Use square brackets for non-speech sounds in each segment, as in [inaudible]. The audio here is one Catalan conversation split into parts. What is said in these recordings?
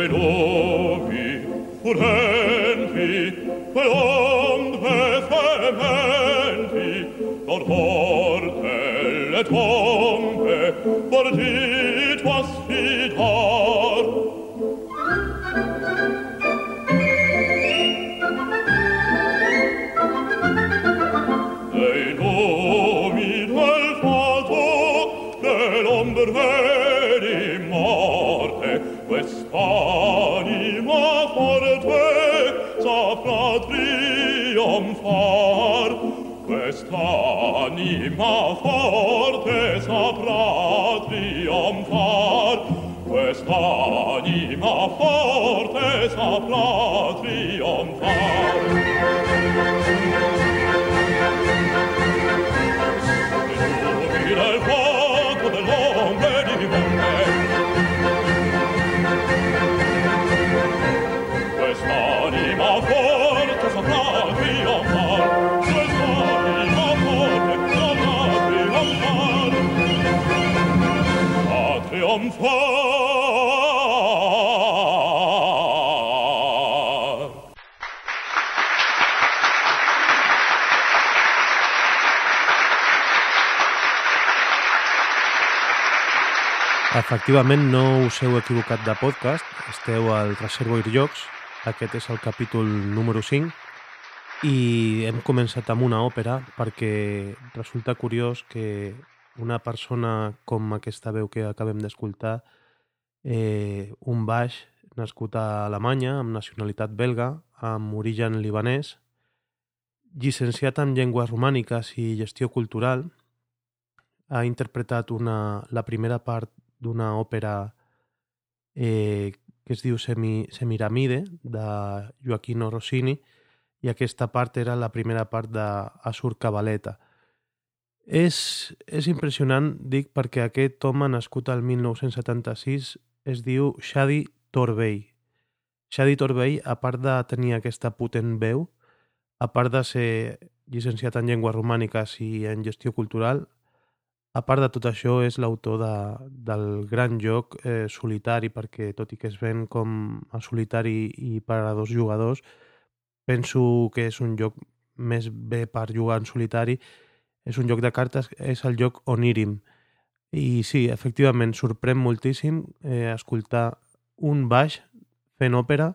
quei novi furenti quei onde frementi dor morte le tombe bordini ma forte saprà triomfar quest'anima forte saprà Efectivament, no us heu equivocat de podcast, esteu al Reservoir Jocs, aquest és el capítol número 5, i hem començat amb una òpera perquè resulta curiós que una persona com aquesta veu que acabem d'escoltar, eh, un baix nascut a Alemanya, amb nacionalitat belga, amb origen libanès, llicenciat en llengües romàniques i gestió cultural, ha interpretat una, la primera part d'una òpera eh, que es diu Semi, Semiramide, de Joaquino Rossini, i aquesta part era la primera part d'Asur Cabaleta. És, és impressionant, dic, perquè aquest home nascut al 1976 es diu Shadi Torbey. Shadi Torbey, a part de tenir aquesta potent veu, a part de ser llicenciat en llengües romàniques i en gestió cultural, a part de tot això, és l'autor de, del gran joc eh, solitari, perquè tot i que es ven com a solitari i per a dos jugadors, penso que és un joc més bé per jugar en solitari. És un joc de cartes, és el joc Onirim. I sí, efectivament, sorprèn moltíssim eh, escoltar un baix fent òpera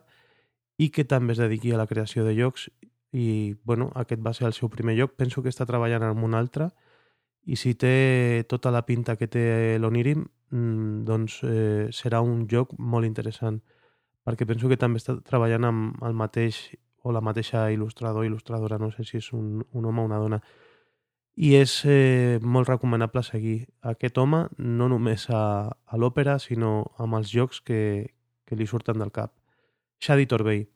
i que també es dediqui a la creació de jocs i, bueno, aquest va ser el seu primer joc. Penso que està treballant en un altre i si té tota la pinta que té l'Onirim, mm, doncs eh, serà un joc molt interessant, perquè penso que també està treballant amb el mateix o la mateixa il·lustrador, il·lustradora, no sé si és un, un home o una dona. I és eh, molt recomanable seguir aquest home, no només a, a l'òpera, sinó amb els jocs que, que li surten del cap. Shadi Torbey.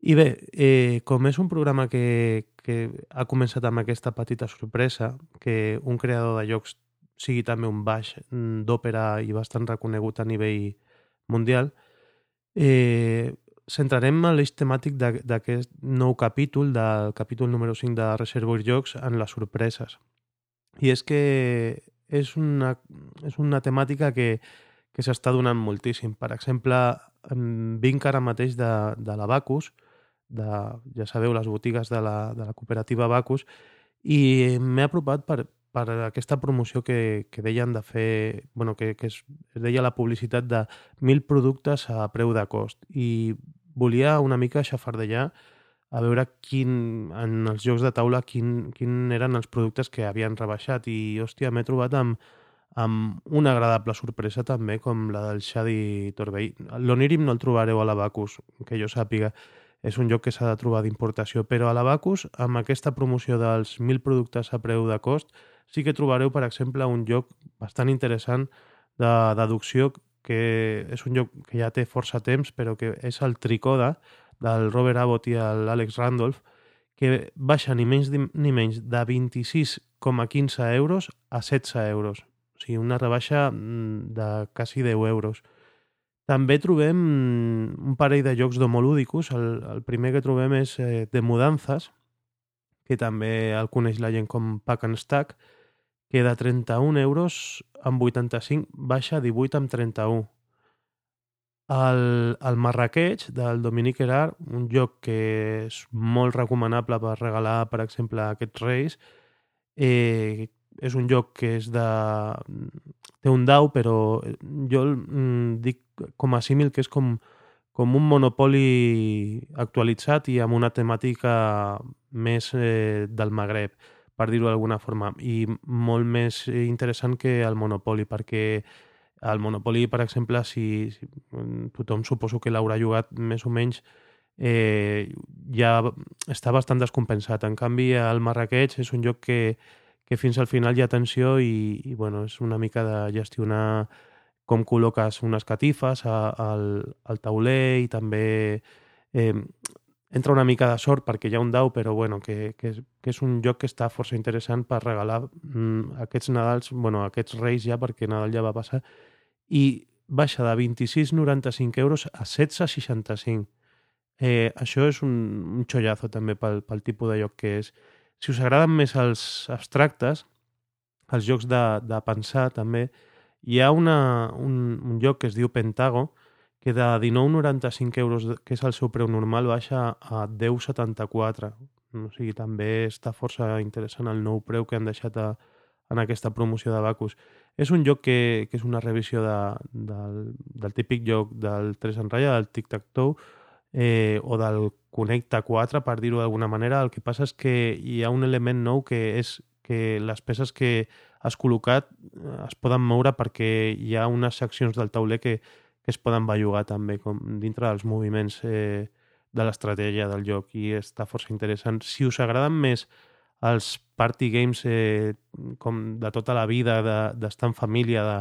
I bé, eh, com és un programa que, que ha començat amb aquesta petita sorpresa, que un creador de jocs sigui també un baix d'òpera i bastant reconegut a nivell mundial, eh, centrarem l'eix temàtic d'aquest nou capítol, del capítol número 5 de Reservoir Jocs, en les sorpreses. I és que és una, és una temàtica que, que s'està donant moltíssim. Per exemple, em vinc ara mateix de, de la Bacus, de, ja sabeu, les botigues de la, de la cooperativa Bacus, i m'he apropat per, per aquesta promoció que, que deien de fer, bueno, que, que es, es deia la publicitat de 1.000 productes a preu de cost. I volia una mica xafardellar a veure quin, en els jocs de taula quin, quin eren els productes que havien rebaixat i, hòstia, m'he trobat amb, amb una agradable sorpresa també, com la del Shadi Torbey. L'Onirim no el trobareu a l'Abacus, que jo sàpiga. És un joc que s'ha de trobar d'importació, però a l'Abacus, amb aquesta promoció dels 1.000 productes a preu de cost, sí que trobareu, per exemple, un joc bastant interessant de deducció, que és un joc que ja té força temps, però que és el Tricoda, del Robert Abbott i l'Àlex Randolph, que baixa ni menys ni menys de 26,15 euros a 16 euros. O sigui, una rebaixa mm, de quasi 10 euros. També trobem un parell de jocs d'homolúdicos. El, el primer que trobem és eh, de mudances, que també el coneix la gent com Pack and Stack, que de 31 euros amb 85 baixa a 18 amb 31. El, el Marrakech, del Dominique Erard, un joc que és molt recomanable per regalar, per exemple, aquests reis. Eh, és un joc que és de... té un dau, però jo mm, dic com a símil que és com, com un monopoli actualitzat i amb una temàtica més eh, del Magreb, per dir-ho d'alguna forma, i molt més interessant que el monopoli, perquè el Monopoly, per exemple, si, si tothom suposo que l'haurà jugat més o menys, eh, ja està bastant descompensat. En canvi, el Marrakech és un joc que, que fins al final hi ha tensió i, i bueno, és una mica de gestionar com col·loques unes catifes al, al tauler i també eh, entra una mica de sort perquè hi ha un dau, però bueno, que, que, que és un joc que està força interessant per regalar mm, aquests Nadals, bueno, aquests Reis ja, perquè Nadal ja va passar, i baixa de 26,95 euros a 16,65. Eh, això és un, un xollazo també pel, pel tipus de joc que és. Si us agraden més els abstractes, els jocs de, de pensar també, hi ha una, un, un joc que es diu Pentago, que de 19,95 euros, que és el seu preu normal, baixa a 10,74. O sigui, també està força interessant el nou preu que han deixat a, en aquesta promoció de Bacus. És un joc que, que és una revisió de, del, del típic joc del 3 en ratlla, del Tic-Tac-Toe, eh, o del Connecta 4, per dir-ho d'alguna manera. El que passa és que hi ha un element nou que és que les peces que has col·locat eh, es poden moure perquè hi ha unes seccions del tauler que, que es poden bellugar també com dintre dels moviments eh, de l'estratègia del joc i està força interessant. Si us agraden més els party games eh, com de tota la vida, d'estar de, en família de,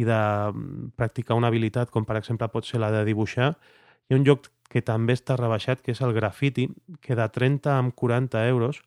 i de mm, practicar una habilitat, com per exemple pot ser la de dibuixar, hi ha un joc que també està rebaixat, que és el Graffiti, que de 30 amb 40 euros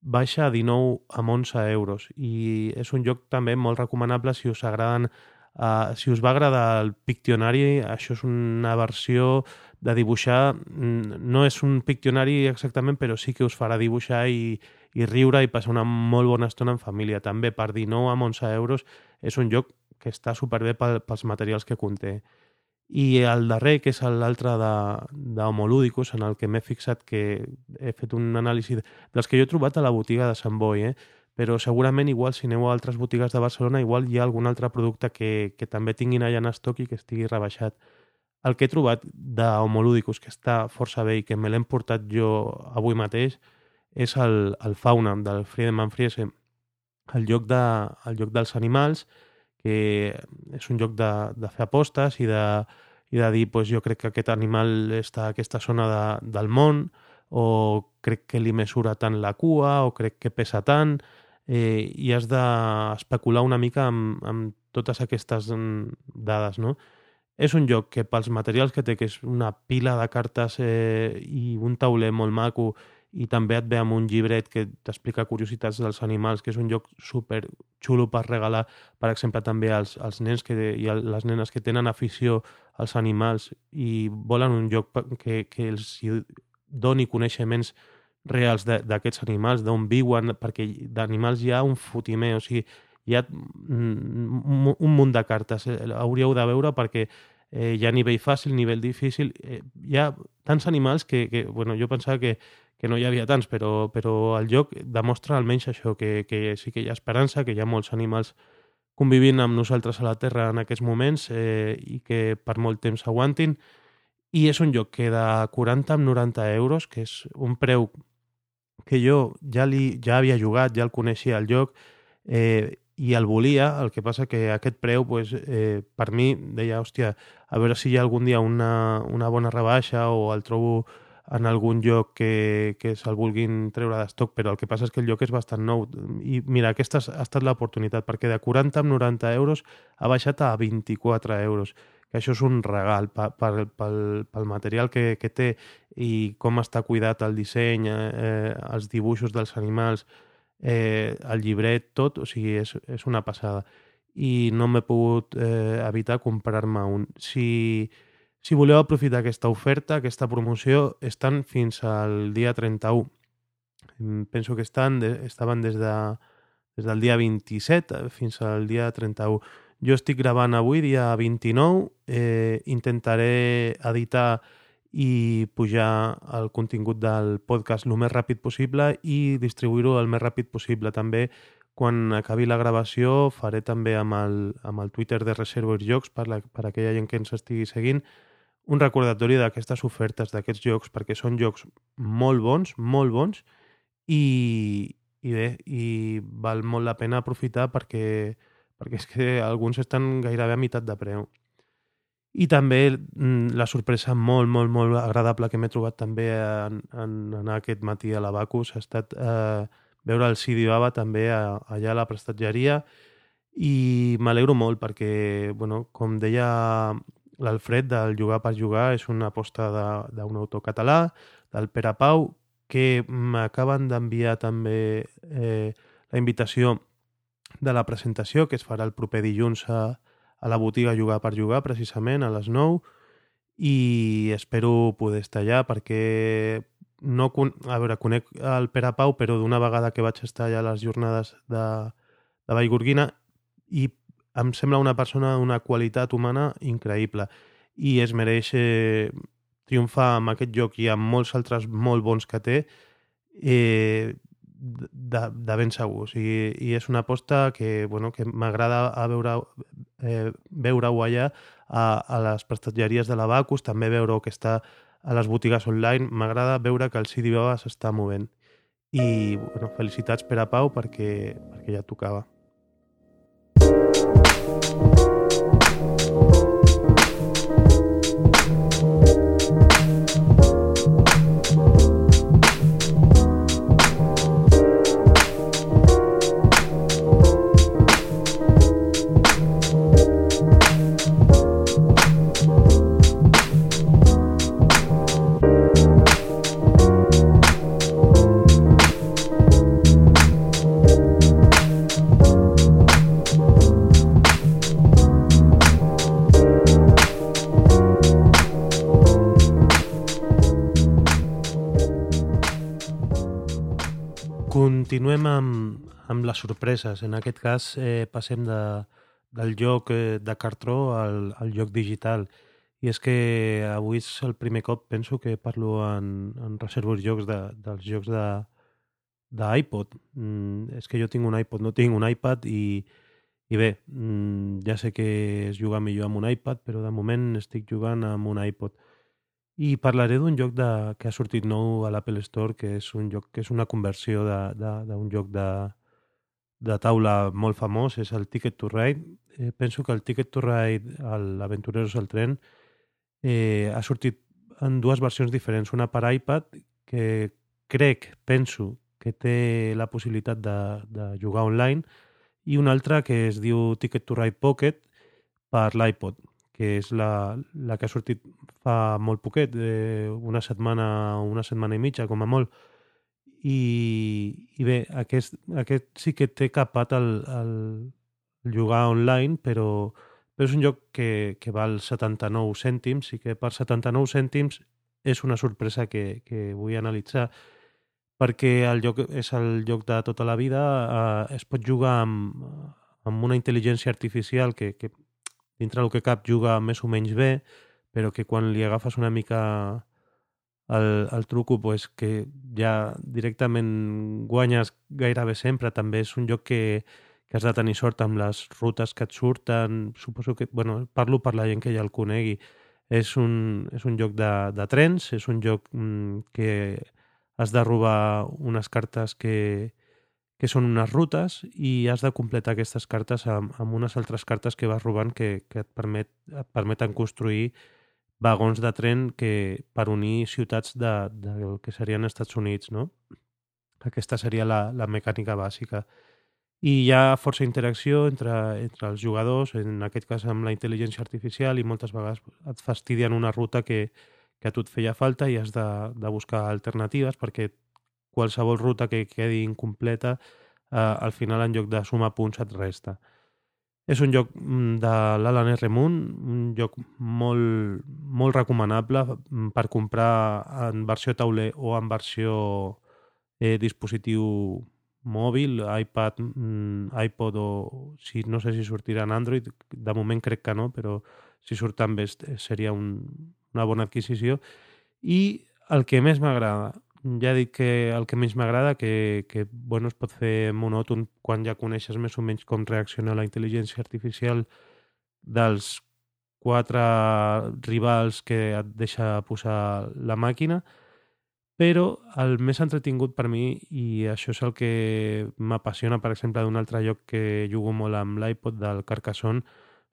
baixa a 19 amb 11 euros. I és un joc també molt recomanable si us agraden Uh, si us va agradar el Pictionari, això és una versió de dibuixar, mm, no és un Pictionari exactament, però sí que us farà dibuixar i, i riure i passar una molt bona estona en família. També per 19 a 11 euros és un joc que està superbé pel, pels materials que conté. I el darrer, que és l'altre d'Homolúdicus, en el que m'he fixat que he fet un anàlisi dels que jo he trobat a la botiga de Sant Boi, eh? però segurament igual si aneu a altres botigues de Barcelona igual hi ha algun altre producte que, que també tinguin allà en estoc i que estigui rebaixat. El que he trobat d'Homolúdicus, que està força bé i que me l'hem portat jo avui mateix, és el, el Fauna del Friedemann Friese, el lloc, de, el lloc dels animals, que és un lloc de, de fer apostes i de, i de dir pues, jo crec que aquest animal està a aquesta zona de, del món o crec que li mesura tant la cua o crec que pesa tant eh, i has d'especular una mica amb, amb totes aquestes dades, no? És un joc que pels materials que té, que és una pila de cartes eh, i un tauler molt maco i també et ve amb un llibret que t'explica curiositats dels animals, que és un lloc super xulo per regalar, per exemple, també als, als nens que, i a les nenes que tenen afició als animals i volen un lloc que, que els doni coneixements reals d'aquests animals, d'on viuen, perquè d'animals hi ha un fotimer, o sigui, hi ha un munt de cartes. Eh, hauríeu de veure perquè eh, hi ha nivell fàcil, nivell difícil. Eh, hi ha tants animals que, que bueno, jo pensava que que no hi havia tants, però, però el joc demostra almenys això, que, que sí que hi ha esperança, que hi ha molts animals convivint amb nosaltres a la Terra en aquests moments eh, i que per molt temps aguantin. I és un joc que de 40 amb 90 euros, que és un preu que jo ja, li, ja havia jugat, ja el coneixia el joc, eh, i el volia, el que passa que aquest preu, pues, eh, per mi, deia, hòstia, a veure si hi ha algun dia una, una bona rebaixa o el trobo en algun lloc que, que se'l vulguin treure d'estoc, però el que passa és que el lloc és bastant nou. I mira, aquesta ha estat l'oportunitat, perquè de 40 amb 90 euros ha baixat a 24 euros, que això és un regal pel, pel, pel material que, que té i com està cuidat el disseny, eh, els dibuixos dels animals, eh, el llibret, tot, o sigui, és, és una passada. I no m'he pogut eh, evitar comprar-me un. Si, si voleu aprofitar aquesta oferta, aquesta promoció, estan fins al dia 31. Penso que estan, estaven des, de, des del dia 27 fins al dia 31. Jo estic gravant avui, dia 29, eh, intentaré editar i pujar el contingut del podcast el més ràpid possible i distribuir-ho el més ràpid possible. També, quan acabi la gravació, faré també amb el, amb el Twitter de Reservoir Jocs, per, la, per aquella gent que ens estigui seguint, un recordatori d'aquestes ofertes, d'aquests jocs, perquè són jocs molt bons, molt bons, i, i bé, i val molt la pena aprofitar perquè, perquè és que alguns estan gairebé a meitat de preu. I també mm, la sorpresa molt, molt, molt agradable que m'he trobat també en, en anar aquest matí a l'Abacus ha estat eh, veure el Sidi Baba també a, allà a la prestatgeria i m'alegro molt perquè, bueno, com deia l'Alfred del Jugar per Jugar, és una aposta d'un autor català, del Pere Pau, que m'acaben d'enviar també eh, la invitació de la presentació que es farà el proper dilluns a, a la botiga Jugar per Jugar, precisament, a les 9, i espero poder estar allà perquè no, a veure, conec el Pere Pau, però d'una vegada que vaig estar allà a les jornades de, de Vallgorguina i em sembla una persona d'una qualitat humana increïble i es mereix eh, triomfar amb aquest joc i amb molts altres molt bons que té eh, de, de ben segur. O sigui, I és una aposta que, bueno, que m'agrada veure eh, veure-ho allà a, a les prestatgeries de l'Abacus, també veure que està a les botigues online. M'agrada veure que el CD Baba s'està movent. I bueno, felicitats per a Pau perquè, perquè ja tocava. Continuem amb, amb les sorpreses. En aquest cas eh, passem de, del joc eh, de cartró al, al joc digital. I és que avui és el primer cop, penso, que parlo en, en reservos jocs de, dels jocs de d'iPod. Mm, és que jo tinc un iPod, no tinc un iPad i, i bé, mm, ja sé que es juga millor amb un iPad, però de moment estic jugant amb un iPod. I parlaré d'un joc de, que ha sortit nou a l'Apple Store, que és un joc que és una conversió d'un joc de, de taula molt famós, és el Ticket to Ride. Eh, penso que el Ticket to Ride, l'Aventureros al tren, eh, ha sortit en dues versions diferents. Una per iPad, que crec, penso, que té la possibilitat de, de jugar online, i una altra que es diu Ticket to Ride Pocket per l'iPod que és la, la que ha sortit fa molt poquet, eh, una setmana una setmana i mitja, com a molt. I, i bé, aquest, aquest sí que té capat el, el jugar online, però, però és un joc que, que val 79 cèntims i que per 79 cèntims és una sorpresa que, que vull analitzar perquè el joc és el joc de tota la vida, eh, es pot jugar amb, amb una intel·ligència artificial que, que dintre del que cap juga més o menys bé, però que quan li agafes una mica el, el truco pues, que ja directament guanyes gairebé sempre. També és un joc que, que has de tenir sort amb les rutes que et surten. Suposo que, bueno, parlo per la gent que ja el conegui. És un, és un joc de, de trens, és un joc mm, que has de robar unes cartes que, que són unes rutes i has de completar aquestes cartes amb, amb unes altres cartes que vas robant que, que et, permet, et permeten construir vagons de tren que per unir ciutats de, del que serien Estats Units, no? Aquesta seria la, la mecànica bàsica. I hi ha força interacció entre, entre els jugadors, en aquest cas amb la intel·ligència artificial, i moltes vegades et fastidien una ruta que, que a tu et feia falta i has de, de buscar alternatives perquè qualsevol ruta que quedi incompleta, eh, al final en lloc de sumar punts et resta. És un joc mm, de l'Alan R. Moon, un joc molt, molt recomanable mm, per comprar en versió tauler o en versió eh, dispositiu mòbil, iPad, mm, iPod o si, no sé si sortirà en Android, de moment crec que no, però si surt també seria un, una bona adquisició. I el que més m'agrada, ja dit que el que més m'agrada, que, que bueno, es pot fer monòton quan ja coneixes més o menys com reacciona la intel·ligència artificial dels quatre rivals que et deixa posar la màquina, però el més entretingut per mi, i això és el que m'apassiona, per exemple, d'un altre lloc que jugo molt amb l'iPod del Carcassonne,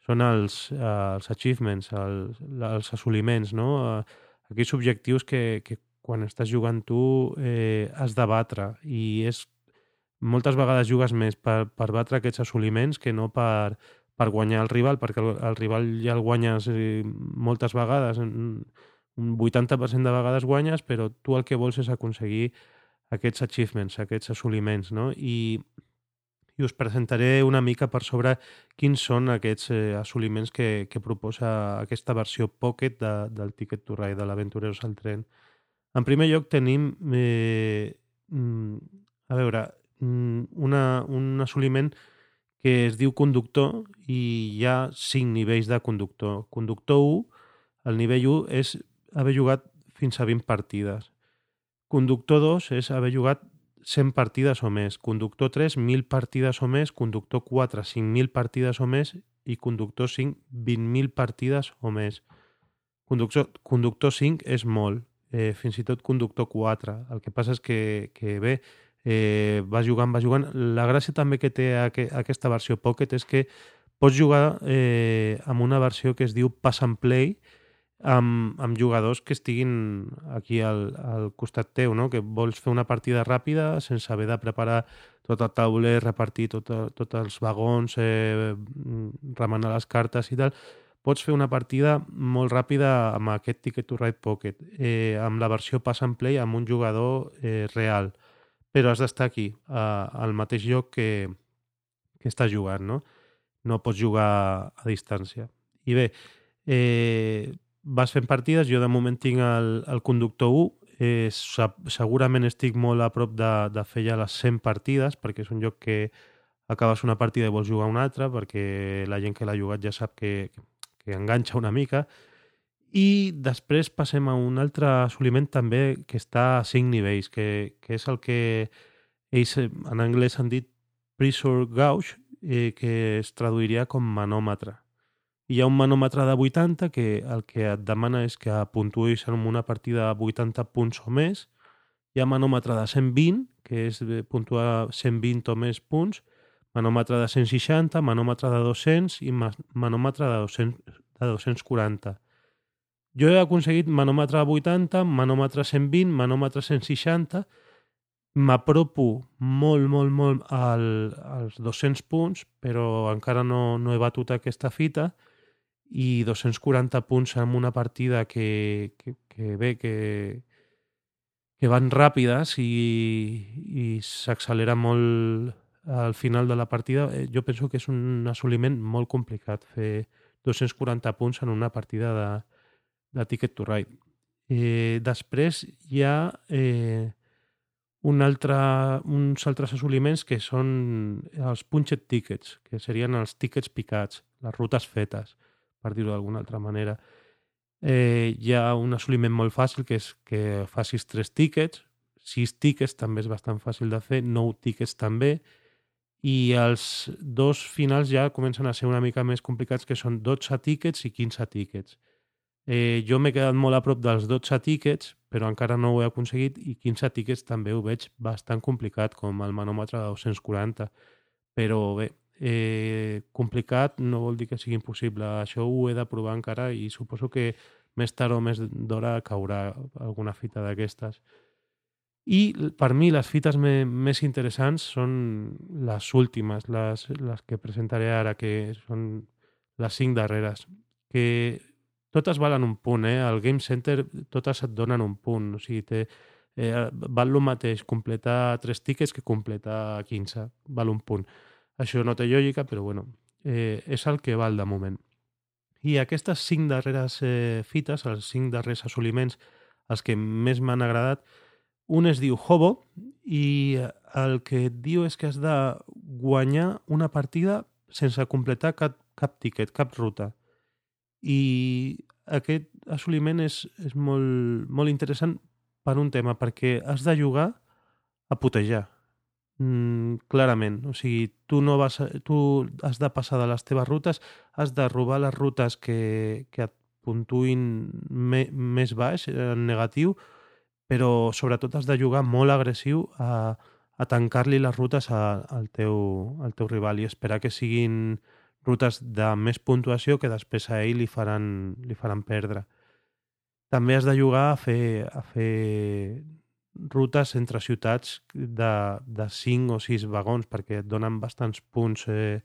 són els, els achievements, els, els assoliments, no? Aquells objectius que, que quan estàs jugant tu eh, has de batre i és moltes vegades jugues més per, per batre aquests assoliments que no per, per guanyar el rival, perquè el, el rival ja el guanyes eh, moltes vegades, un 80% de vegades guanyes, però tu el que vols és aconseguir aquests achievements, aquests assoliments, no? I, i us presentaré una mica per sobre quins són aquests eh, assoliments que, que proposa aquesta versió Pocket de, del Ticket to Ride, de l'Aventureros al tren. En primer lloc tenim, eh, mm, a veure, mm, una, un assoliment que es diu conductor i hi ha cinc nivells de conductor. Conductor 1, el nivell 1 és haver jugat fins a 20 partides. Conductor 2 és haver jugat 100 partides o més. Conductor 3, 1.000 partides o més. Conductor 4, 5.000 partides o més. I conductor 5, 20.000 partides o més. Conductor, conductor 5 és molt eh, fins i tot conductor 4. El que passa és que, que bé, eh, vas jugant, vas jugant. La gràcia també que té aqu aquesta versió Pocket és que pots jugar eh, amb una versió que es diu Pass and Play, amb, amb jugadors que estiguin aquí al, al costat teu, no? que vols fer una partida ràpida sense haver de preparar tot el tauler, repartir tots tot els vagons, eh, remenar les cartes i tal pots fer una partida molt ràpida amb aquest Ticket to Ride Pocket, eh, amb la versió Pass and Play amb un jugador eh, real, però has d'estar aquí, a, al mateix lloc que, que estàs jugant, no? No pots jugar a distància. I bé, eh, vas fent partides, jo de moment tinc el, el conductor 1, eh, segurament estic molt a prop de, de fer ja les 100 partides, perquè és un lloc que acabes una partida i vols jugar una altra, perquè la gent que l'ha jugat ja sap que, que enganxa una mica. I després passem a un altre assoliment també que està a cinc nivells, que, que és el que ells en anglès han dit pressure gauge, eh, que es traduiria com manòmetre. Hi ha un manòmetre de 80 que el que et demana és que puntuïs en una partida de 80 punts o més. Hi ha manòmetre de 120, que és puntuar 120 o més punts, manòmetre de 160, manòmetre de 200 i manòmetre de, 200, de 240. Jo he aconseguit manòmetre de 80, manòmetre 120, manòmetre 160, m'apropo molt, molt, molt al, als 200 punts, però encara no, no he batut aquesta fita i 240 punts en una partida que, que, que bé, que, que van ràpides i, i s'accelera molt al final de la partida, eh, jo penso que és un assoliment molt complicat fer 240 punts en una partida de, de Ticket to Ride. Eh, després hi ha eh, un altre, uns altres assoliments que són els punched tickets, que serien els tickets picats, les rutes fetes, per dir-ho d'alguna altra manera. Eh, hi ha un assoliment molt fàcil que és que facis tres tickets, sis tickets també és bastant fàcil de fer, nou tickets també, i els dos finals ja comencen a ser una mica més complicats, que són 12 tíquets i 15 tíquets. Eh, jo m'he quedat molt a prop dels 12 tíquets, però encara no ho he aconseguit, i 15 tíquets també ho veig bastant complicat, com el manòmetre de 240. Però bé, eh, complicat no vol dir que sigui impossible. Això ho he de provar encara i suposo que més tard o més d'hora caurà alguna fita d'aquestes. I per mi les fites me, més interessants són les últimes, les, les que presentaré ara, que són les cinc darreres, que totes valen un punt, eh? Al Game Center totes et donen un punt, o sigui, té, eh, val el mateix completar tres tickets que completar 15, val un punt. Això no té lògica, però bueno, eh, és el que val de moment. I aquestes cinc darreres eh, fites, els cinc darrers assoliments, els que més m'han agradat, Un es diu Hobo i el que et diu és que has de guanyar una partida sense completar cap, cap tiquet, cap ruta. I aquest assoliment és, és molt, molt interessant per un tema, perquè has de jugar a putejar. Mm, clarament. O sigui, tu, no vas tu has de passar de les teves rutes, has de robar les rutes que, que et puntuïn me, més baix, en negatiu, però sobretot has de jugar molt agressiu a, a tancar-li les rutes a, al, teu, al teu rival i esperar que siguin rutes de més puntuació que després a ell li faran, li faran perdre. També has de jugar a fer, a fer rutes entre ciutats de, de 5 o 6 vagons perquè et donen bastants punts eh,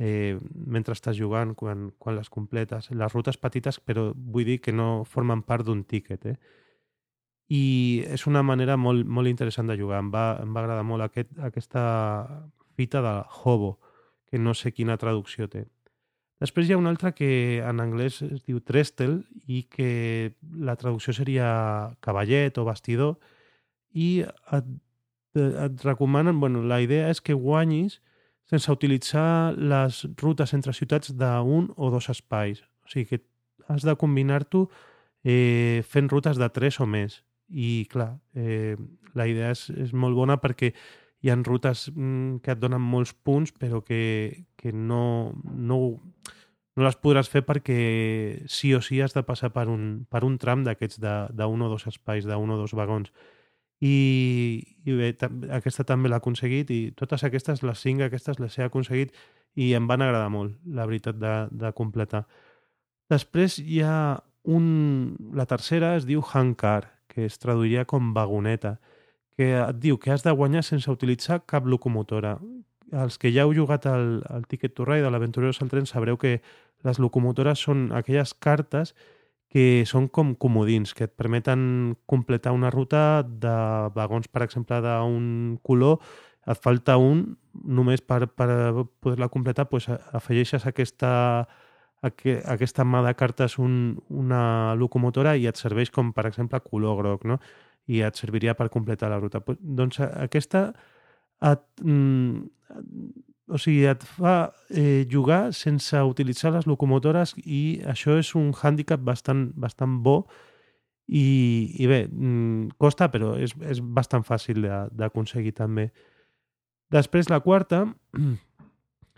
eh, mentre estàs jugant quan, quan les completes. Les rutes petites, però vull dir que no formen part d'un tíquet. Eh? I és una manera molt, molt interessant de jugar. Em va, em va agradar molt aquest, aquesta fita de Hobo, que no sé quina traducció té. Després hi ha una altra que en anglès es diu Trestel i que la traducció seria cavallet o bastidor i et, et recomanen... Bueno, la idea és que guanyis sense utilitzar les rutes entre ciutats d'un o dos espais. O sigui que has de combinar-t'ho eh, fent rutes de tres o més. I, clar, eh, la idea és, és molt bona perquè hi han rutes mm, que et donen molts punts però que, que no, no, no les podràs fer perquè sí o sí has de passar per un, per un tram d'aquests d'un o dos espais, d'un o dos vagons. I, i bé, aquesta també l'ha aconseguit i totes aquestes, les cinc aquestes les he aconseguit i em van agradar molt, la veritat, de, de completar. Després hi ha un... La tercera es diu Hankar, que es traduiria com vagoneta, que et diu que has de guanyar sense utilitzar cap locomotora. Els que ja heu jugat al, al Ticket to Ride, a l'Aventureros al tren, sabreu que les locomotores són aquelles cartes que són com comodins, que et permeten completar una ruta de vagons, per exemple, d'un color, et falta un, només per, per poder-la completar doncs afegeixes aquesta, aquesta mà de cartes un, una locomotora i et serveix com, per exemple, color groc, no? i et serviria per completar la ruta. Doncs aquesta et, mm, o sigui, et fa eh, jugar sense utilitzar les locomotores i això és un hàndicap bastant, bastant bo i, i bé, mm, costa però és, és bastant fàcil d'aconseguir també. Després la quarta [clears throat]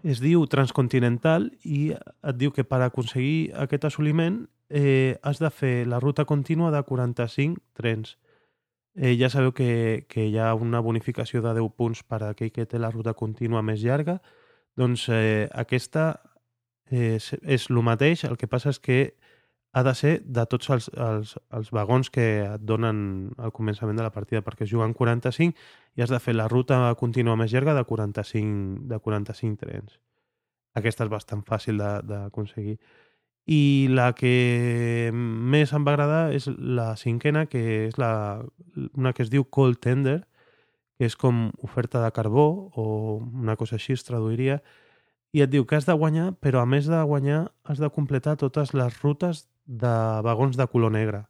es diu transcontinental i et diu que per aconseguir aquest assoliment eh, has de fer la ruta contínua de 45 trens. Eh, ja sabeu que, que hi ha una bonificació de 10 punts per a aquell que té la ruta contínua més llarga. Doncs eh, aquesta eh, és el mateix, el que passa és que ha de ser de tots els, els, els vagons que et donen al començament de la partida, perquè es juguen 45 i has de fer la ruta contínua més llarga de 45, de 45 trens. Aquesta és bastant fàcil d'aconseguir. I la que més em va agradar és la cinquena, que és la, una que es diu Cold Tender, que és com oferta de carbó, o una cosa així es traduiria, i et diu que has de guanyar, però a més de guanyar has de completar totes les rutes de vagons de color negre.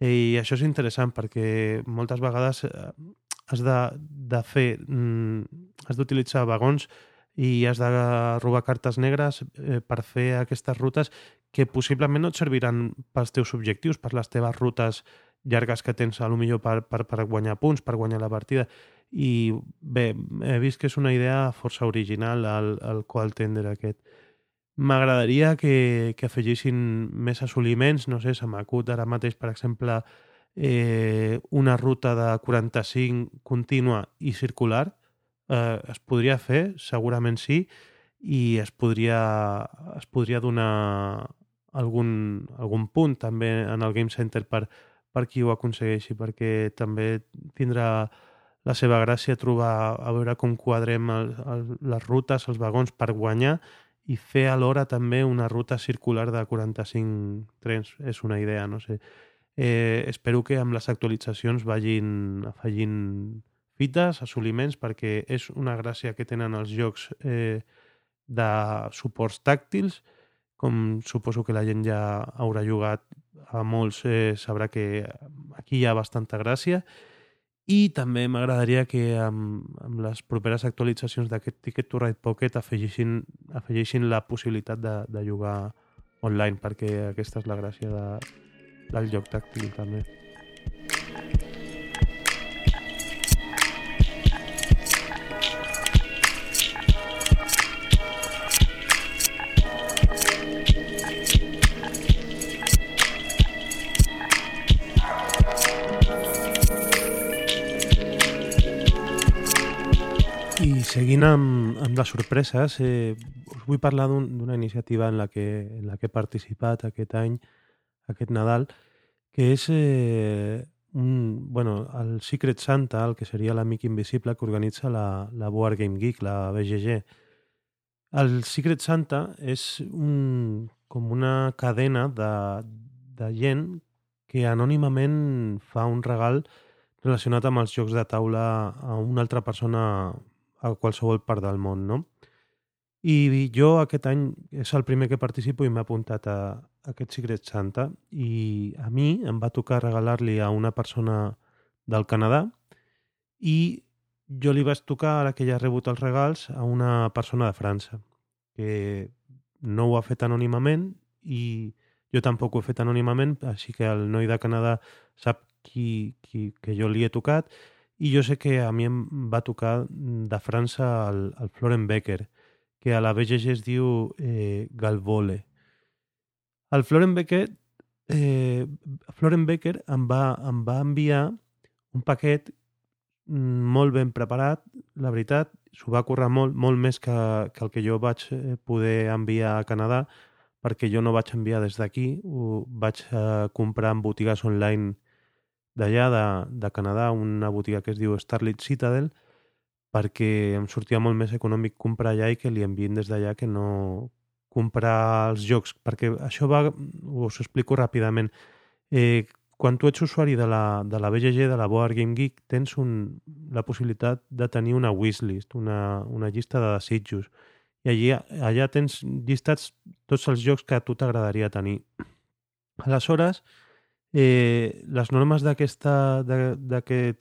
I això és interessant perquè moltes vegades eh, has de, de fer, mm, has d'utilitzar vagons i has de robar cartes negres eh, per fer aquestes rutes que possiblement no et serviran pels teus objectius, per les teves rutes llargues que tens a lo millor per, per, per guanyar punts, per guanyar la partida. I bé, he vist que és una idea força original el, el qual tender aquest. M'agradaria que, que afegissin més assoliments, no sé, se m'acut ara mateix, per exemple, eh, una ruta de 45 contínua i circular. Eh, es podria fer, segurament sí, i es podria, es podria donar algun, algun punt també en el Game Center per, per qui ho aconsegueixi, perquè també tindrà la seva gràcia trobar a veure com quadrem el, el, les rutes, els vagons per guanyar i fer alhora també una ruta circular de 45 trens. És una idea, no sé. Eh, espero que amb les actualitzacions vagin afegint fites, assoliments, perquè és una gràcia que tenen els jocs eh, de suports tàctils, com suposo que la gent ja haurà jugat a molts, eh, sabrà que aquí hi ha bastanta gràcia i també m'agradaria que amb, amb les properes actualitzacions d'aquest Ticket to Ride Pocket afegeixin, afegeixin la possibilitat de, de jugar online, perquè aquesta és la gràcia de, del joc tàctil també. Seguint amb, amb les sorpreses, eh, us vull parlar d'una un, iniciativa en la, que, en la que he participat aquest any, aquest Nadal, que és eh, un, bueno, el Secret Santa, el que seria l'amic invisible que organitza la, la Board Game Geek, la BGG. El Secret Santa és un, com una cadena de, de gent que anònimament fa un regal relacionat amb els jocs de taula a una altra persona a qualsevol part del món, no? I jo aquest any és el primer que participo i m'he apuntat a, a aquest Secret Santa i a mi em va tocar regalar-li a una persona del Canadà i jo li vaig tocar, ara que ja ha rebut els regals, a una persona de França que no ho ha fet anònimament i jo tampoc ho he fet anònimament, així que el noi de Canadà sap qui, qui, que jo li he tocat i jo sé que a mi em va tocar de França el, el Floren Becker, que a la BGG es diu eh, Galvole. El Floren Becker, eh, Floren Becker em va, em va enviar un paquet mm, molt ben preparat, la veritat, s'ho va currar molt, molt més que, que el que jo vaig eh, poder enviar a Canadà, perquè jo no vaig enviar des d'aquí, ho vaig eh, comprar en botigues online d'allà, de, de Canadà, una botiga que es diu Starlit Citadel, perquè em sortia molt més econòmic comprar allà i que li envien des d'allà que no comprar els jocs, perquè això va, us explico ràpidament. Eh, quan tu ets usuari de la, de la BGG, de la Board Game Geek, tens un, la possibilitat de tenir una wishlist, una, una llista de desitjos. I allà, allà tens llistats tots els jocs que a tu t'agradaria tenir. Aleshores, les normes d'aquest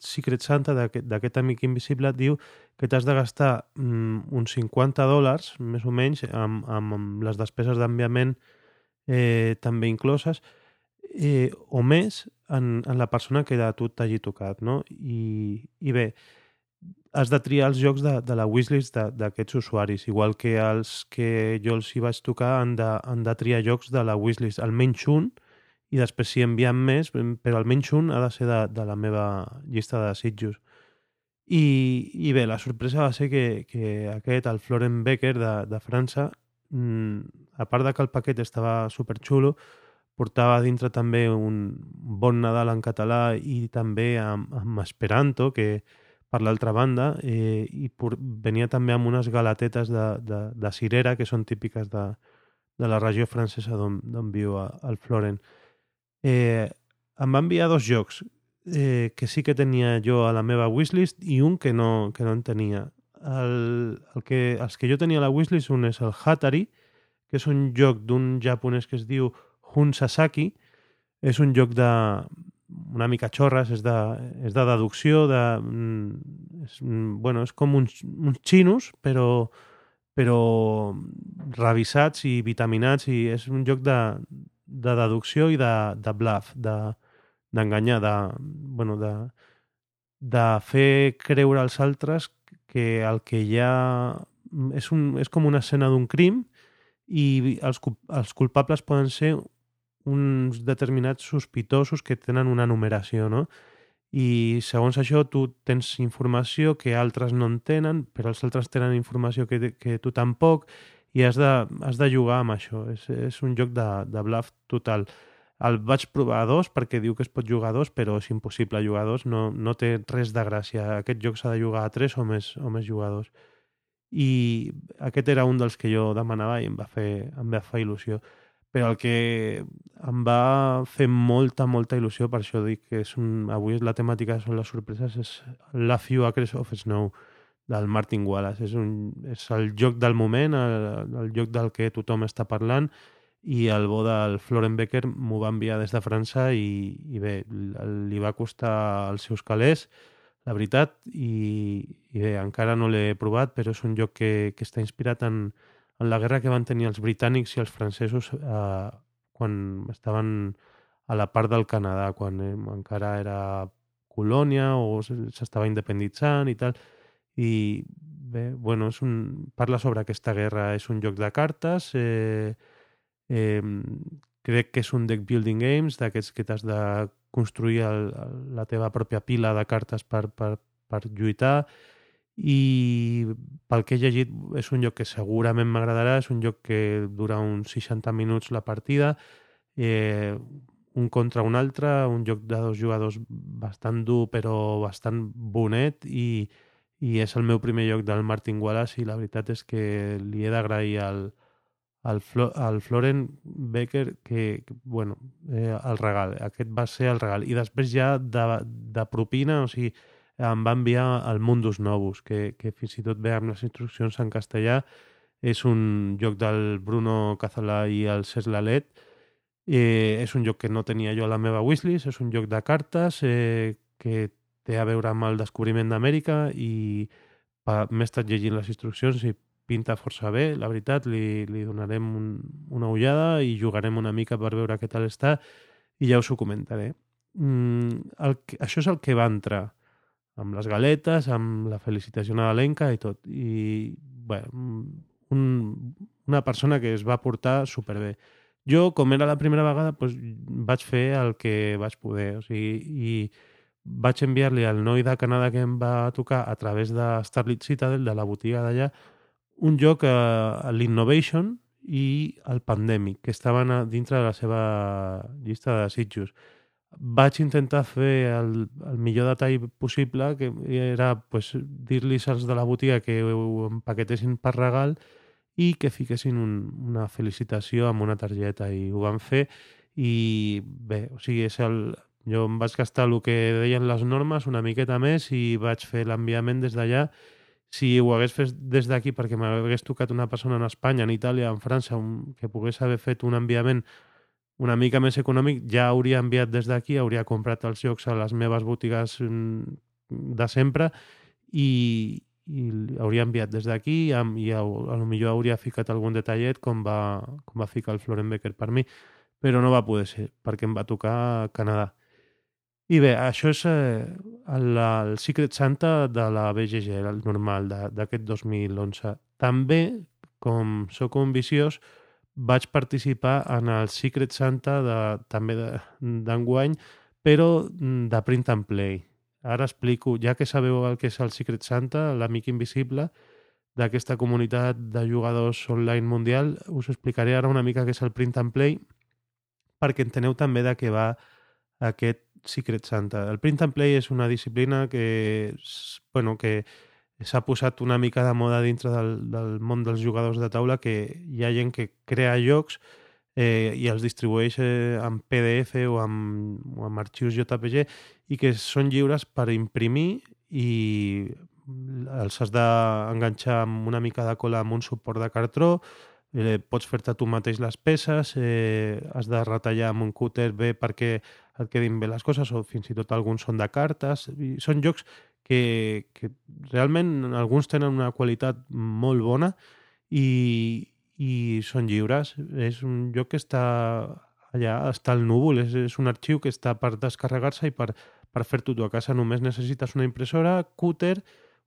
Secret Santa, d'aquest amic invisible, diu que t'has de gastar mm, uns 50 dòlars, més o menys, amb, amb les despeses d'enviament eh, també incloses, eh, o més en, en la persona que a tu t'hagi tocat, no? I, I bé, has de triar els jocs de, de la wishlist d'aquests usuaris, igual que els que jo els hi vaig tocar han de, han de triar jocs de la wishlist, almenys un, i després si enviem més, però almenys un ha de ser de, de la meva llista de desitjos. I, I bé, la sorpresa va ser que, que aquest, el Floren Becker de, de França, mmm, a part de que el paquet estava superxulo, portava dintre també un bon Nadal en català i també amb, amb Esperanto, que per l'altra banda, eh, i por, venia també amb unes galatetes de, de, de cirera, que són típiques de, de la regió francesa d'on viu el Floren eh, em va enviar dos jocs eh, que sí que tenia jo a la meva wishlist i un que no, que no en tenia. El, el que, els que jo tenia a la wishlist, un és el Hatari, que és un joc d'un japonès que es diu Hun Sasaki. És un joc de una mica xorres, és de, és de deducció, de, mm, és, mm, bueno, és com uns, uns xinos, però, però revisats i vitaminats i és un joc de, de deducció i de, de bluff, d'enganyar, de, de, bueno, de, de fer creure als altres que el que hi ha és, un, és com una escena d'un crim i els, els culpables poden ser uns determinats sospitosos que tenen una numeració, no? I segons això tu tens informació que altres no en tenen, però els altres tenen informació que, que tu tampoc, i has de, has de jugar amb això. És, és un joc de, de bluff total. El vaig provar a dos perquè diu que es pot jugar a dos, però és impossible jugar a dos, no, no té res de gràcia. Aquest joc s'ha de jugar a tres o més, o més jugadors. I aquest era un dels que jo demanava i em va fer, em va fer il·lusió. Però el que em va fer molta, molta il·lusió, per això dic que és un, avui la temàtica són les sorpreses, és la Few Acres of Snow del Martin Wallace. És, un, és el joc del moment, el, el joc del que tothom està parlant i el bo del Floren Becker m'ho va enviar des de França i, i bé, li va costar els seus calés la veritat, i, i bé, encara no l'he provat, però és un joc que, que està inspirat en, en la guerra que van tenir els britànics i els francesos eh, quan estaven a la part del Canadà, quan eh, encara era colònia o s'estava independitzant i tal. I bé, bueno, és un, parla sobre aquesta guerra, és un joc de cartes, eh, eh, crec que és un deck building games, d'aquests que t'has de construir el, la teva pròpia pila de cartes per, per, per lluitar. I pel que he llegit és un joc que segurament m'agradarà, és un joc que dura uns 60 minuts la partida, eh, un contra un altre, un joc de dos jugadors bastant dur però bastant bonet i, i és el meu primer joc del Martin Wallace i la veritat és que li he d'agrair al, al, Flo, al Floren Becker que, que bueno, eh, el regal. Aquest va ser el regal. I després ja de, de propina, o sigui, em va enviar el Mundus Novus, que, que fins i tot ve amb les instruccions en castellà. És un joc del Bruno Cazolà i el Cesc Lalet. Eh, és un joc que no tenia jo a la meva wishlist, és un joc de cartes eh, que té a veure amb el descobriment d'Amèrica i m'he estat llegint les instruccions i pinta força bé, la veritat, li, li donarem un, una ullada i jugarem una mica per veure què tal està i ja us ho comentaré. Mm, el, això és el que va entrar amb les galetes, amb la felicitació nadalenca i tot. I, bueno, un, una persona que es va portar superbé. Jo, com era la primera vegada, doncs, vaig fer el que vaig poder. O sigui, i vaig enviar-li al noi de Canadà que em va tocar a través de Starlit Citadel, de la botiga d'allà, un joc a, a l'Innovation i el Pandemic, que estaven a, dintre de la seva llista de desitjos. Vaig intentar fer el, el millor detall possible, que era pues, dir-li als de la botiga que ho empaquetessin per regal i que fiquessin un, una felicitació amb una targeta i ho van fer i bé, o sigui, és el, jo em vaig gastar el que deien les normes una miqueta més i vaig fer l'enviament des d'allà si ho hagués fet des d'aquí perquè m'hagués tocat una persona en Espanya, en Itàlia, en França, un, que pogués haver fet un enviament una mica més econòmic, ja hauria enviat des d'aquí, hauria comprat els jocs a les meves botigues mm, de sempre i, i hauria enviat des d'aquí i, i a, a lo millor hauria ficat algun detallet com va, com va ficar el Floren Becker per mi, però no va poder ser perquè em va tocar Canadà. I bé, això és eh, el, el Secret Santa de la BGG, el normal d'aquest 2011. També, com sóc un viciós, vaig participar en el Secret Santa de, també d'enguany, però mm, de print and play. Ara explico, ja que sabeu el que és el Secret Santa, l'amic invisible d'aquesta comunitat de jugadors online mundial, us explicaré ara una mica què és el print and play perquè enteneu també de què va aquest Secret Santa. El print and play és una disciplina que, bueno, que s'ha posat una mica de moda dintre del, del món dels jugadors de taula que hi ha gent que crea jocs eh, i els distribueix eh, en PDF o amb, o amb arxius JPG i que són lliures per imprimir i els has d'enganxar amb una mica de cola amb un suport de cartró eh, pots fer-te tu mateix les peces, eh, has de retallar amb un cúter bé perquè et quedin bé les coses, o fins i tot alguns són de cartes. I són jocs que, que realment alguns tenen una qualitat molt bona i, i són lliures. És un joc que està allà, està al núvol, és, és un arxiu que està per descarregar-se i per, per fer-ho tu a casa només necessites una impressora, cúter,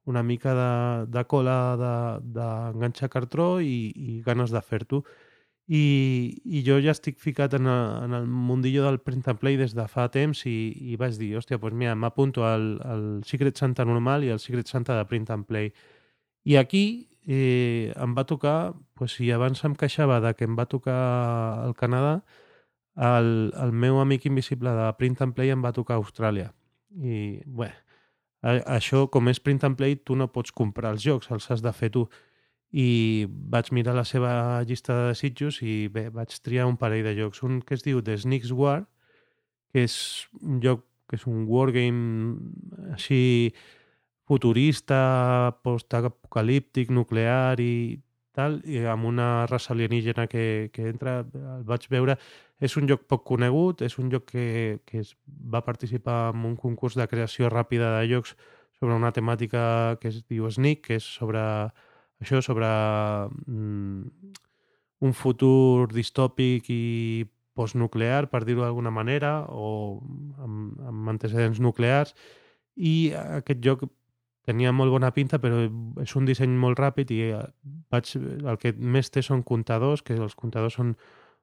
una mica de, de cola d'enganxar de, cartró i, i ganes de fer-t'ho. I, I jo ja estic ficat en, el, en el mundillo del print and play des de fa temps i, i vaig dir, hòstia, doncs mira, m'apunto al, al Secret Santa normal i al Secret Santa de print and play. I aquí eh, em va tocar, pues, si abans em queixava de que em va tocar al Canadà, el, el meu amic invisible de print and play em va tocar a Austràlia. I, bé, això, com és print and play, tu no pots comprar els jocs, els has de fer tu. I vaig mirar la seva llista de desitjos i bé, vaig triar un parell de jocs. Un que es diu The Sneaks War, que és un joc que és un wargame així futurista, postapocalíptic, nuclear i tal, i amb una raça alienígena que, que entra, el vaig veure és un joc poc conegut, és un joc que, que es va participar en un concurs de creació ràpida de jocs sobre una temàtica que es diu SNIC, que és sobre això, sobre mm, un futur distòpic i postnuclear, per dir-ho d'alguna manera, o amb, amb antecedents nuclears, i aquest joc tenia molt bona pinta, però és un disseny molt ràpid i vaig, el que més té són comptadors, que els comptadors són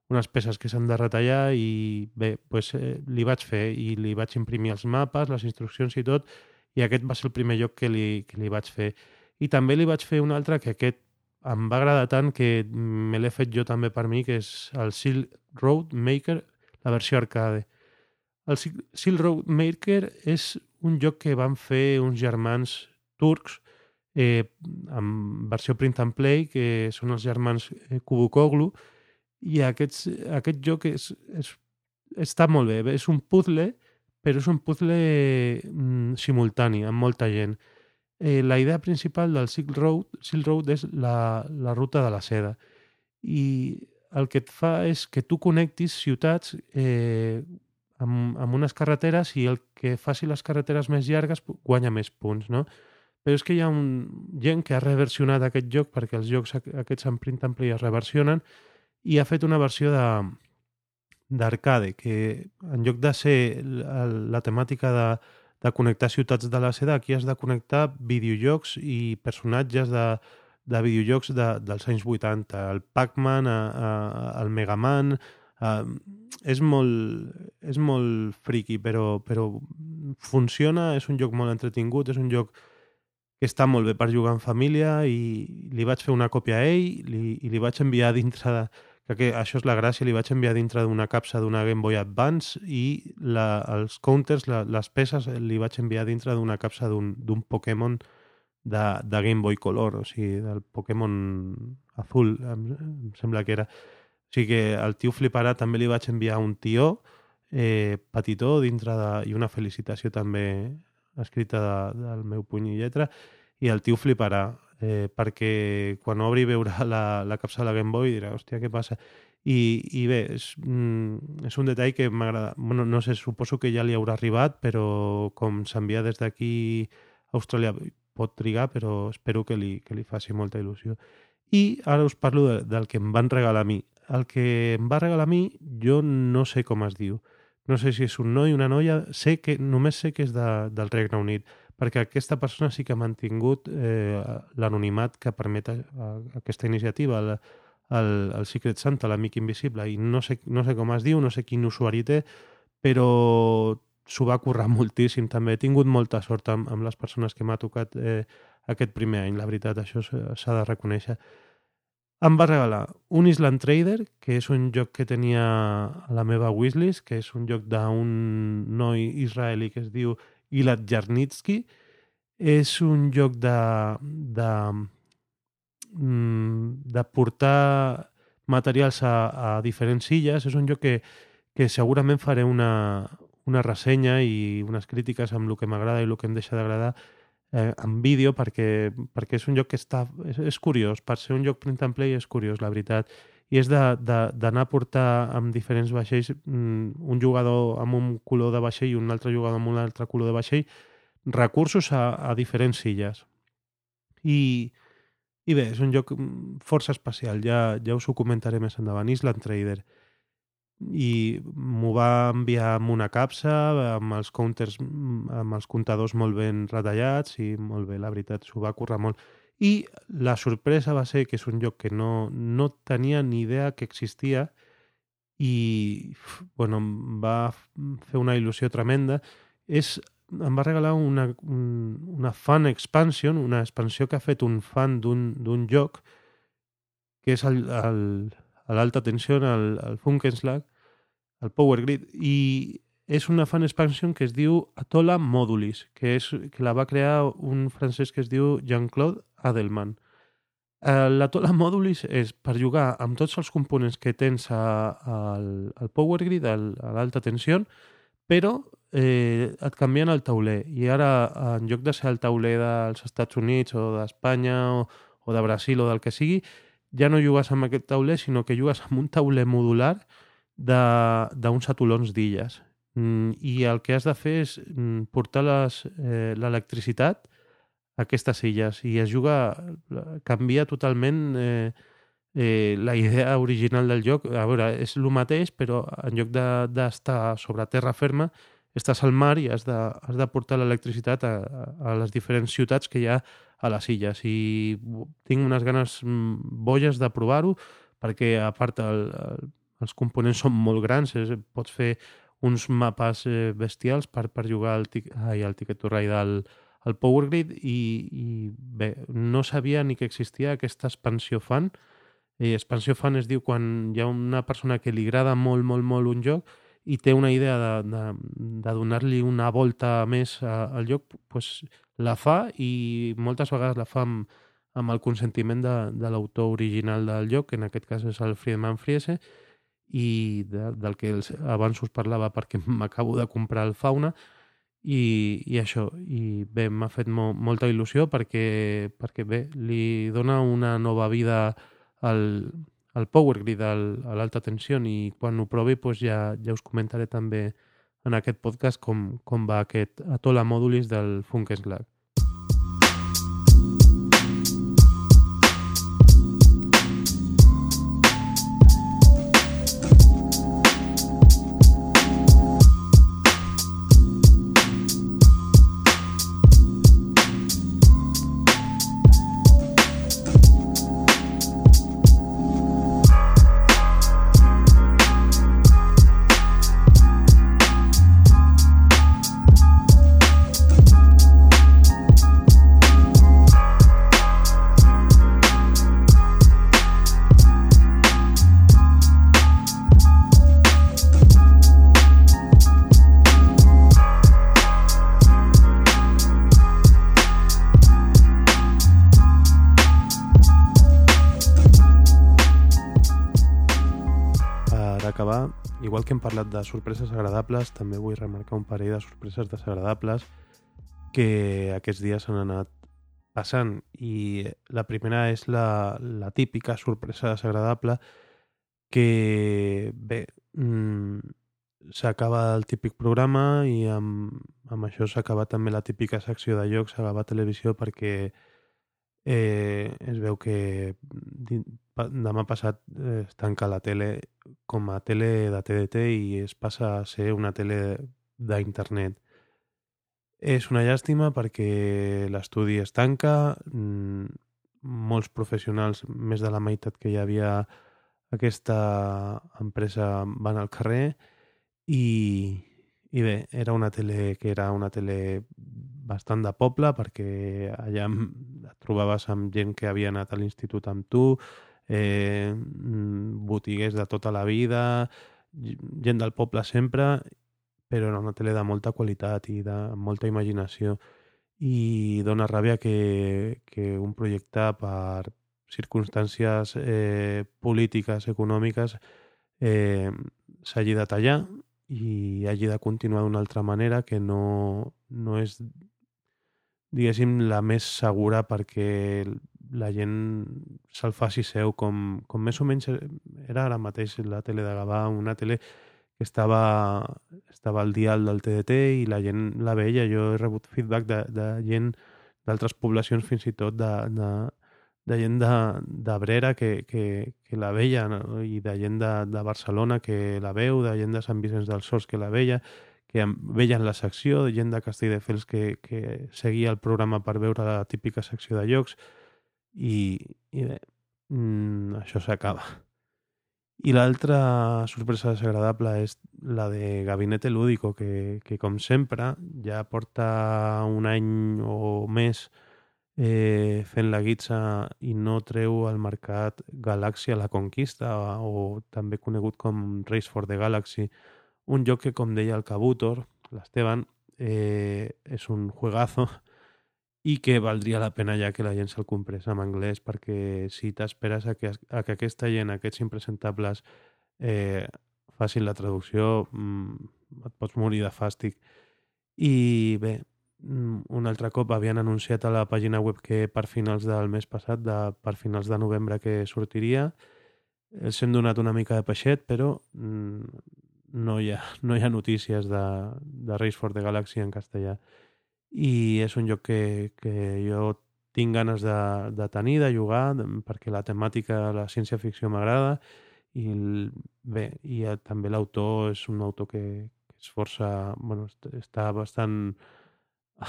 unes peces que s'han de retallar i bé, pues, eh, li vaig fer i li vaig imprimir els mapes, les instruccions i tot i aquest va ser el primer lloc que li, que li vaig fer. I també li vaig fer un altre que aquest em va agradar tant que me l'he fet jo també per mi, que és el Silk Road Maker, la versió arcade. El Silk Road Maker és un joc que van fer uns germans turcs eh, amb versió print and play, que són els germans eh, Kubukoglu, i aquests, aquest joc és, és, està molt bé. És un puzzle, però és un puzzle mm, simultani, amb molta gent. Eh, la idea principal del Silk Road, Silk Road és la, la ruta de la seda. I el que et fa és que tu connectis ciutats eh, amb, amb unes carreteres i el que faci les carreteres més llargues guanya més punts, no? Però és que hi ha un, gent que ha reversionat aquest joc perquè els jocs aquests en print and play es reversionen i ha fet una versió de d'arcade, que en lloc de ser la, la temàtica de, de connectar ciutats de la seda, aquí has de connectar videojocs i personatges de, de videojocs de, dels anys 80, el Pac-Man, el Mega Man... Uh, és molt, és molt friki, però, però funciona, és un joc molt entretingut, és un joc que està molt bé per jugar en família i li vaig fer una còpia a ell li, i li vaig enviar dintre de, que, que això és la gràcia, li vaig enviar dintre d'una capsa d'una Game Boy Advance i la, els counters, la, les peces, li vaig enviar dintre d'una capsa d'un Pokémon de, de Game Boy Color, o sigui, del Pokémon azul, em, em sembla que era. O sigui que el tio fliparà, també li vaig enviar un tió eh, petitó dintre de, i una felicitació també escrita de, del meu puny i lletra, i el tio fliparà eh, perquè quan obri i veurà la, la capsa de la Game Boy dirà, hòstia, què passa? I, i bé, és, mm, és un detall que m'agrada. Bueno, no sé, suposo que ja li haurà arribat, però com s'envia des d'aquí a Austràlia pot trigar, però espero que li, que li faci molta il·lusió. I ara us parlo de, del que em van regalar a mi. El que em va regalar a mi, jo no sé com es diu. No sé si és un noi, una noia, sé que només sé que és de, del Regne Unit perquè aquesta persona sí que ha mantingut eh, l'anonimat que permet a, a aquesta iniciativa, el, el, el Secret Santa, l'amic invisible, i no sé, no sé com es diu, no sé quin usuari té, però s'ho va currar [laughs] moltíssim també. He tingut molta sort amb, amb les persones que m'ha tocat eh, aquest primer any, la veritat, això s'ha de reconèixer. Em va regalar un Island Trader, que és un joc que tenia a la meva wishlist, que és un joc d'un noi israelí que es diu Gilad Jarnitsky. És un joc de, de, mm, de portar materials a, a diferents illes. És un joc que, que segurament faré una, una ressenya i unes crítiques amb el que m'agrada i el que em deixa d'agradar eh, en vídeo perquè, perquè és un joc que està... És, és curiós, per ser un joc print and play és curiós, la veritat i és d'anar a portar amb diferents vaixells mm, un jugador amb un color de vaixell i un altre jugador amb un altre color de vaixell recursos a, a diferents illes. I, i bé, és un joc mm, força especial, ja, ja us ho comentaré més endavant. Island Trader. I m'ho va enviar amb una capsa, amb els counters, mm, amb els comptadors molt ben retallats i molt bé, la veritat, s'ho va currar molt. I la sorpresa va ser que és un lloc que no, no tenia ni idea que existia i bueno, em va fer una il·lusió tremenda. És, em va regalar una, una fan expansion, una expansió que ha fet un fan d'un joc que és l'alta tensió, el, el Funkenslag, el Power Grid, i és una fan expansion que es diu Atola Modulis, que, és, que la va crear un francès que es diu Jean-Claude Adelman. Eh, la Tola Modulis és per jugar amb tots els components que tens al, al Power Grid, a l'alta tensió, però eh, et canvien el tauler. I ara, en lloc de ser el tauler dels Estats Units o d'Espanya o, o de Brasil o del que sigui, ja no jugues amb aquest tauler, sinó que jugues amb un tauler modular d'uns atolons d'illes. Mm, I el que has de fer és mm, portar eh, l'electricitat a aquestes illes i es juga, canvia totalment eh, eh, la idea original del joc. A veure, és el mateix, però en lloc d'estar de, sobre terra ferma, estàs al mar i has de, has de portar l'electricitat a, a les diferents ciutats que hi ha a les illes. I tinc unes ganes mm, boges de provar-ho, perquè a part el, el, els components són molt grans, és, pots fer uns mapes eh, bestials per, per jugar al, tic, ai, al Ticket to Ride al, al Power Grid i, i bé, no sabia ni que existia aquesta expansió fan. I expansió fan es diu quan hi ha una persona que li agrada molt, molt, molt un joc i té una idea de, de, de donar-li una volta més al joc, pues, la fa i moltes vegades la fa amb, amb el consentiment de, de l'autor original del joc, que en aquest cas és el Friedman Friese, i de, del que els, abans us parlava perquè [laughs] m'acabo de comprar el Fauna, i, i això, i bé, m'ha fet mo, molta il·lusió perquè, perquè bé, li dona una nova vida al, al Power Grid, al, a l'alta tensió, i quan ho provi pues ja, ja us comentaré també en aquest podcast com, com va aquest Atola Modulis del Funkenslag. Agradables, també vull remarcar un parell de sorpreses desagradables que aquests dies s'han anat passant. I la primera és la, la típica sorpresa desagradable que, bé, mmm, s'acaba el típic programa i amb, amb això s'acaba també la típica secció de llocs a la televisió perquè eh, es veu que demà passat eh, es tanca la tele com a tele de TDT i es passa a ser una tele d'internet. És una llàstima perquè l'estudi es tanca, mmm, molts professionals, més de la meitat que hi havia aquesta empresa van al carrer i, i bé, era una tele que era una tele bastant de poble perquè allà et trobaves amb gent que havia anat a l'institut amb tu, eh, botiguers de tota la vida, gent del poble sempre, però era una tele de molta qualitat i de molta imaginació. I dona ràbia que, que un projecte per circumstàncies eh, polítiques, econòmiques, eh, s'hagi de tallar i hagi de continuar d'una altra manera que no, no és diguéssim la més segura perquè la gent se'l faci seu, com, com més o menys era ara mateix la tele de Gavà, una tele que estava, estava al dial del TDT i la gent la veia. Jo he rebut feedback de, de gent d'altres poblacions, fins i tot de, de, de gent de, de Brera que, que, que la veia, no? i de gent de, de Barcelona que la veu, de gent de Sant Vicenç dels Sors que la veia, que veien la secció, de gent de Castelldefels que, que seguia el programa per veure la típica secció de llocs, i, i bé, mm, això s'acaba. I l'altra sorpresa desagradable és la de Gabinete Lúdico, que, que com sempre ja porta un any o més eh, fent la guitza i no treu al mercat Galàxia la Conquista o, o també conegut com Race for the Galaxy, un joc que, com deia el Cabutor, l'Esteban, eh, és un juegazo i que valdria la pena ja que la gent se'l comprés en anglès perquè si t'esperes a, que, a que aquesta gent, aquests impresentables eh, facin la traducció mmm, et pots morir de fàstic. I bé mm, un altre cop havien anunciat a la pàgina web que per finals del mes passat, de, per finals de novembre que sortiria els hem donat una mica de peixet però mm, no hi ha, no hi ha notícies de, de Race for the Galaxy en castellà. I és un joc que, que jo tinc ganes de, de tenir, de jugar, perquè la temàtica, la ciència-ficció m'agrada i el, bé, i també l'autor és un autor que, que és força, bueno, està bastant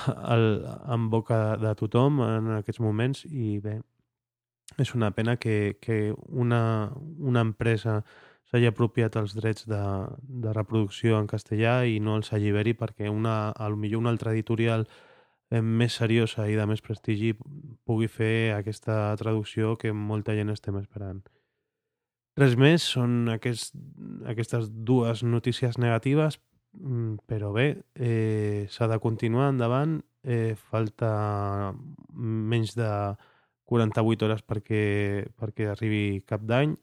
al, en boca de tothom en aquests moments i bé, és una pena que, que una, una empresa s'hagi apropiat els drets de, de reproducció en castellà i no els alliberi perquè una, a lo millor una altra editorial eh, més seriosa i de més prestigi pugui fer aquesta traducció que molta gent estem esperant. Res més, són aquest, aquestes dues notícies negatives, mm, però bé, eh, s'ha de continuar endavant, eh, falta menys de 48 hores perquè, perquè arribi cap d'any.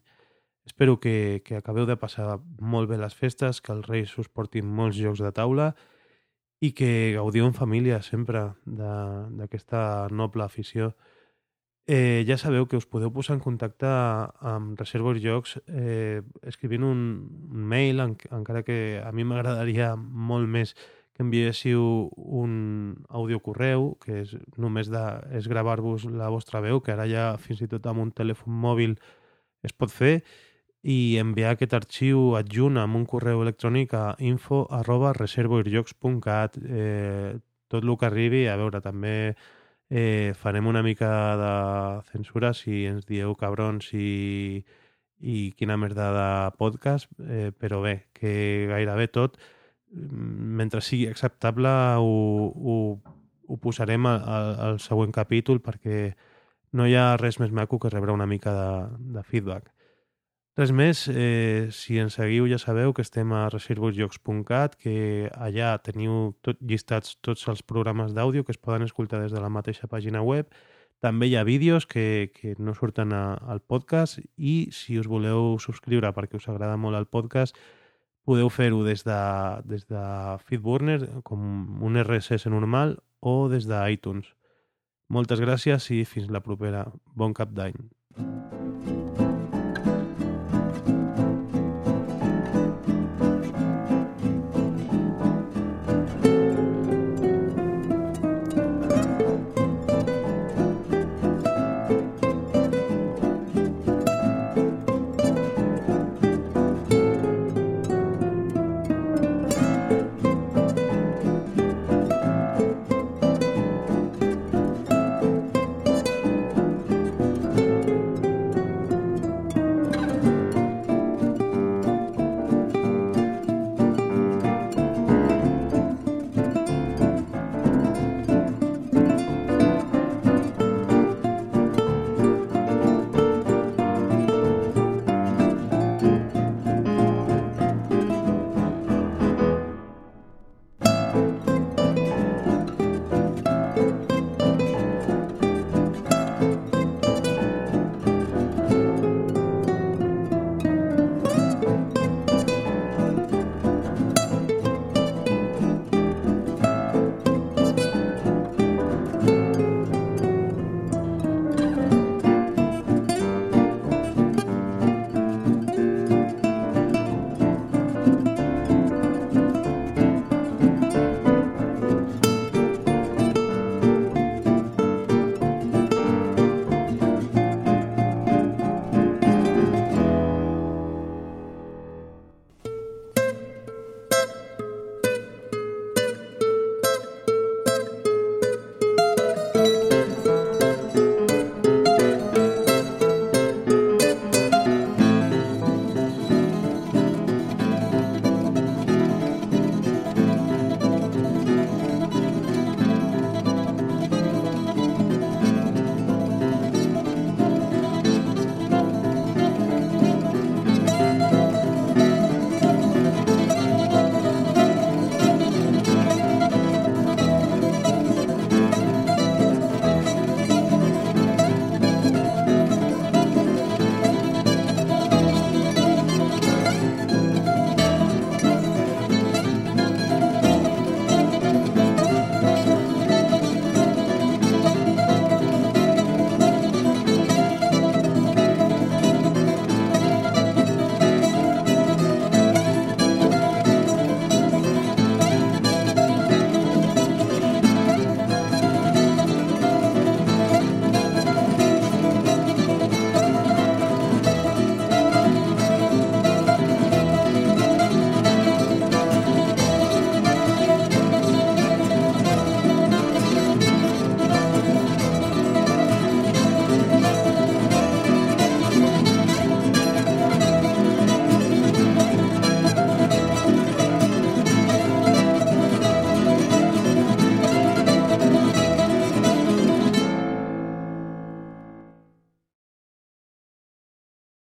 Espero que, que acabeu de passar molt bé les festes, que els Reis us portin molts jocs de taula i que gaudiu en família sempre d'aquesta noble afició. Eh, ja sabeu que us podeu posar en contacte amb Reservoir Jocs eh, escrivint un, un mail, en, encara que a mi m'agradaria molt més que enviéssiu un audiocorreu, que és només de, és gravar-vos la vostra veu, que ara ja fins i tot amb un telèfon mòbil es pot fer, i enviar aquest arxiu adjunt amb un correu electrònic a info arroba reservoirjocs.cat eh, tot el que arribi, a veure, també eh, farem una mica de censura si ens dieu cabrons i, i quina merda de podcast, eh, però bé, que gairebé tot mentre sigui acceptable ho, ho, ho posarem al, al següent capítol perquè no hi ha res més maco que rebre una mica de, de feedback. Res més, eh, si ens seguiu ja sabeu que estem a reservosjocs.cat, que allà teniu tot, llistats tots els programes d'àudio que es poden escoltar des de la mateixa pàgina web. També hi ha vídeos que, que no surten a, al podcast i si us voleu subscriure perquè us agrada molt el podcast, podeu fer-ho des de, des de Feedburner, com un RSS normal, o des d'iTunes. Moltes gràcies i fins la propera. Bon cap d'any.